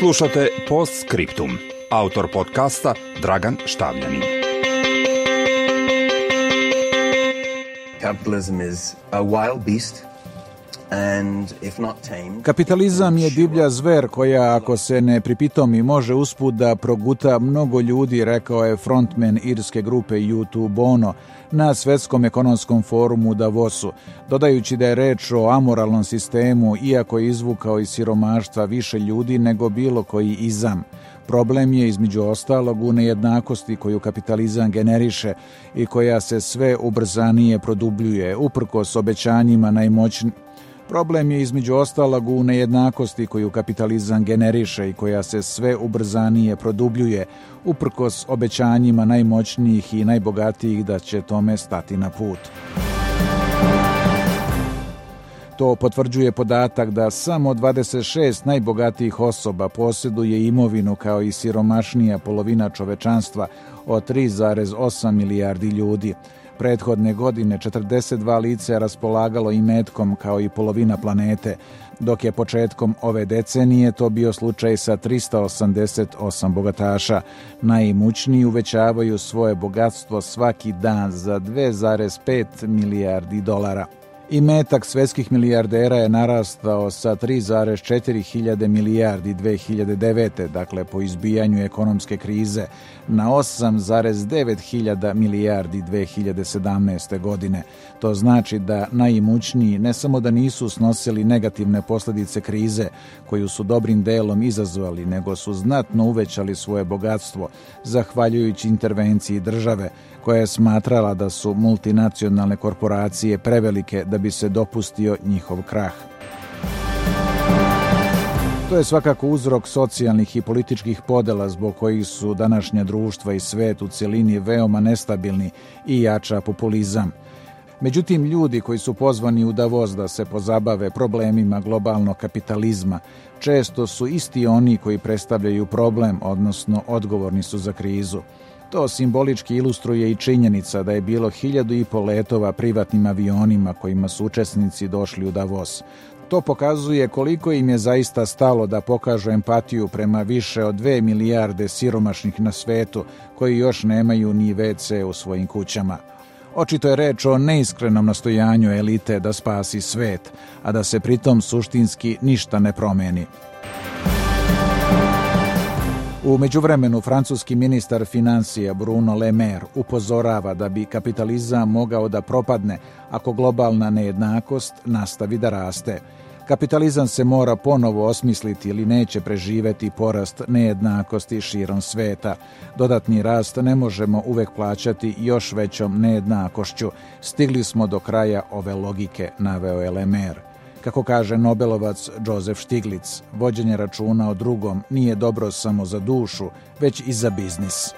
Slušate Post Scriptum. Autor podcasta Dragan Štavljanin. Capitalism is a wild beast Kapitalizam je divlja zver koja ako se ne pripitomi može usput da proguta mnogo ljudi, rekao je frontman irske grupe U2 Bono na Svetskom ekonomskom forumu u Davosu, dodajući da je reč o amoralnom sistemu iako je izvukao iz siromaštva više ljudi nego bilo koji izam. Problem je između ostalog u nejednakosti koju kapitalizam generiše i koja se sve ubrzanije produbljuje, uprkos obećanjima najmoćnijih Problem je između ostalog u nejednakosti koju kapitalizam generiše i koja se sve ubrzanije produbljuje, uprkos obećanjima najmoćnijih i najbogatijih da će tome stati na put. To potvrđuje podatak da samo 26 najbogatijih osoba posjeduje imovinu kao i siromašnija polovina čovečanstva od 3,8 milijardi ljudi. Prethodne godine 42 lice raspolagalo i metkom kao i polovina planete, dok je početkom ove decenije to bio slučaj sa 388 bogataša. Najimućniji uvećavaju svoje bogatstvo svaki dan za 2,5 milijardi dolara. I metak svetskih milijardera je narastao sa 3,4 hiljade milijardi 2009. dakle po izbijanju ekonomske krize na 8,9 hiljada milijardi 2017. godine. To znači da najimućniji ne samo da nisu snosili negativne posljedice krize koju su dobrim delom izazvali, nego su znatno uvećali svoje bogatstvo zahvaljujući intervenciji države koja je smatrala da su multinacionalne korporacije prevelike da bi se dopustio njihov krah. To je svakako uzrok socijalnih i političkih podela zbog kojih su današnja društva i svet u cjelini veoma nestabilni i jača populizam. Međutim, ljudi koji su pozvani u Davos da se pozabave problemima globalnog kapitalizma često su isti oni koji predstavljaju problem, odnosno odgovorni su za krizu. To simbolički ilustruje i činjenica da je bilo hiljadu i pol letova privatnim avionima kojima su učesnici došli u Davos. To pokazuje koliko im je zaista stalo da pokažu empatiju prema više od dve milijarde siromašnih na svetu koji još nemaju ni WC u svojim kućama. Očito je reč o neiskrenom nastojanju elite da spasi svet, a da se pritom suštinski ništa ne promeni. U međuvremenu francuski ministar financija Bruno Le Maire upozorava da bi kapitalizam mogao da propadne ako globalna nejednakost nastavi da raste. Kapitalizam se mora ponovo osmisliti ili neće preživeti porast nejednakosti širom sveta. Dodatni rast ne možemo uvek plaćati još većom nejednakošću. Stigli smo do kraja ove logike, naveo je Le Maire. Kako kaže Nobelovac Joseph Stiglitz, vođenje računa o drugom nije dobro samo za dušu, već i za biznis.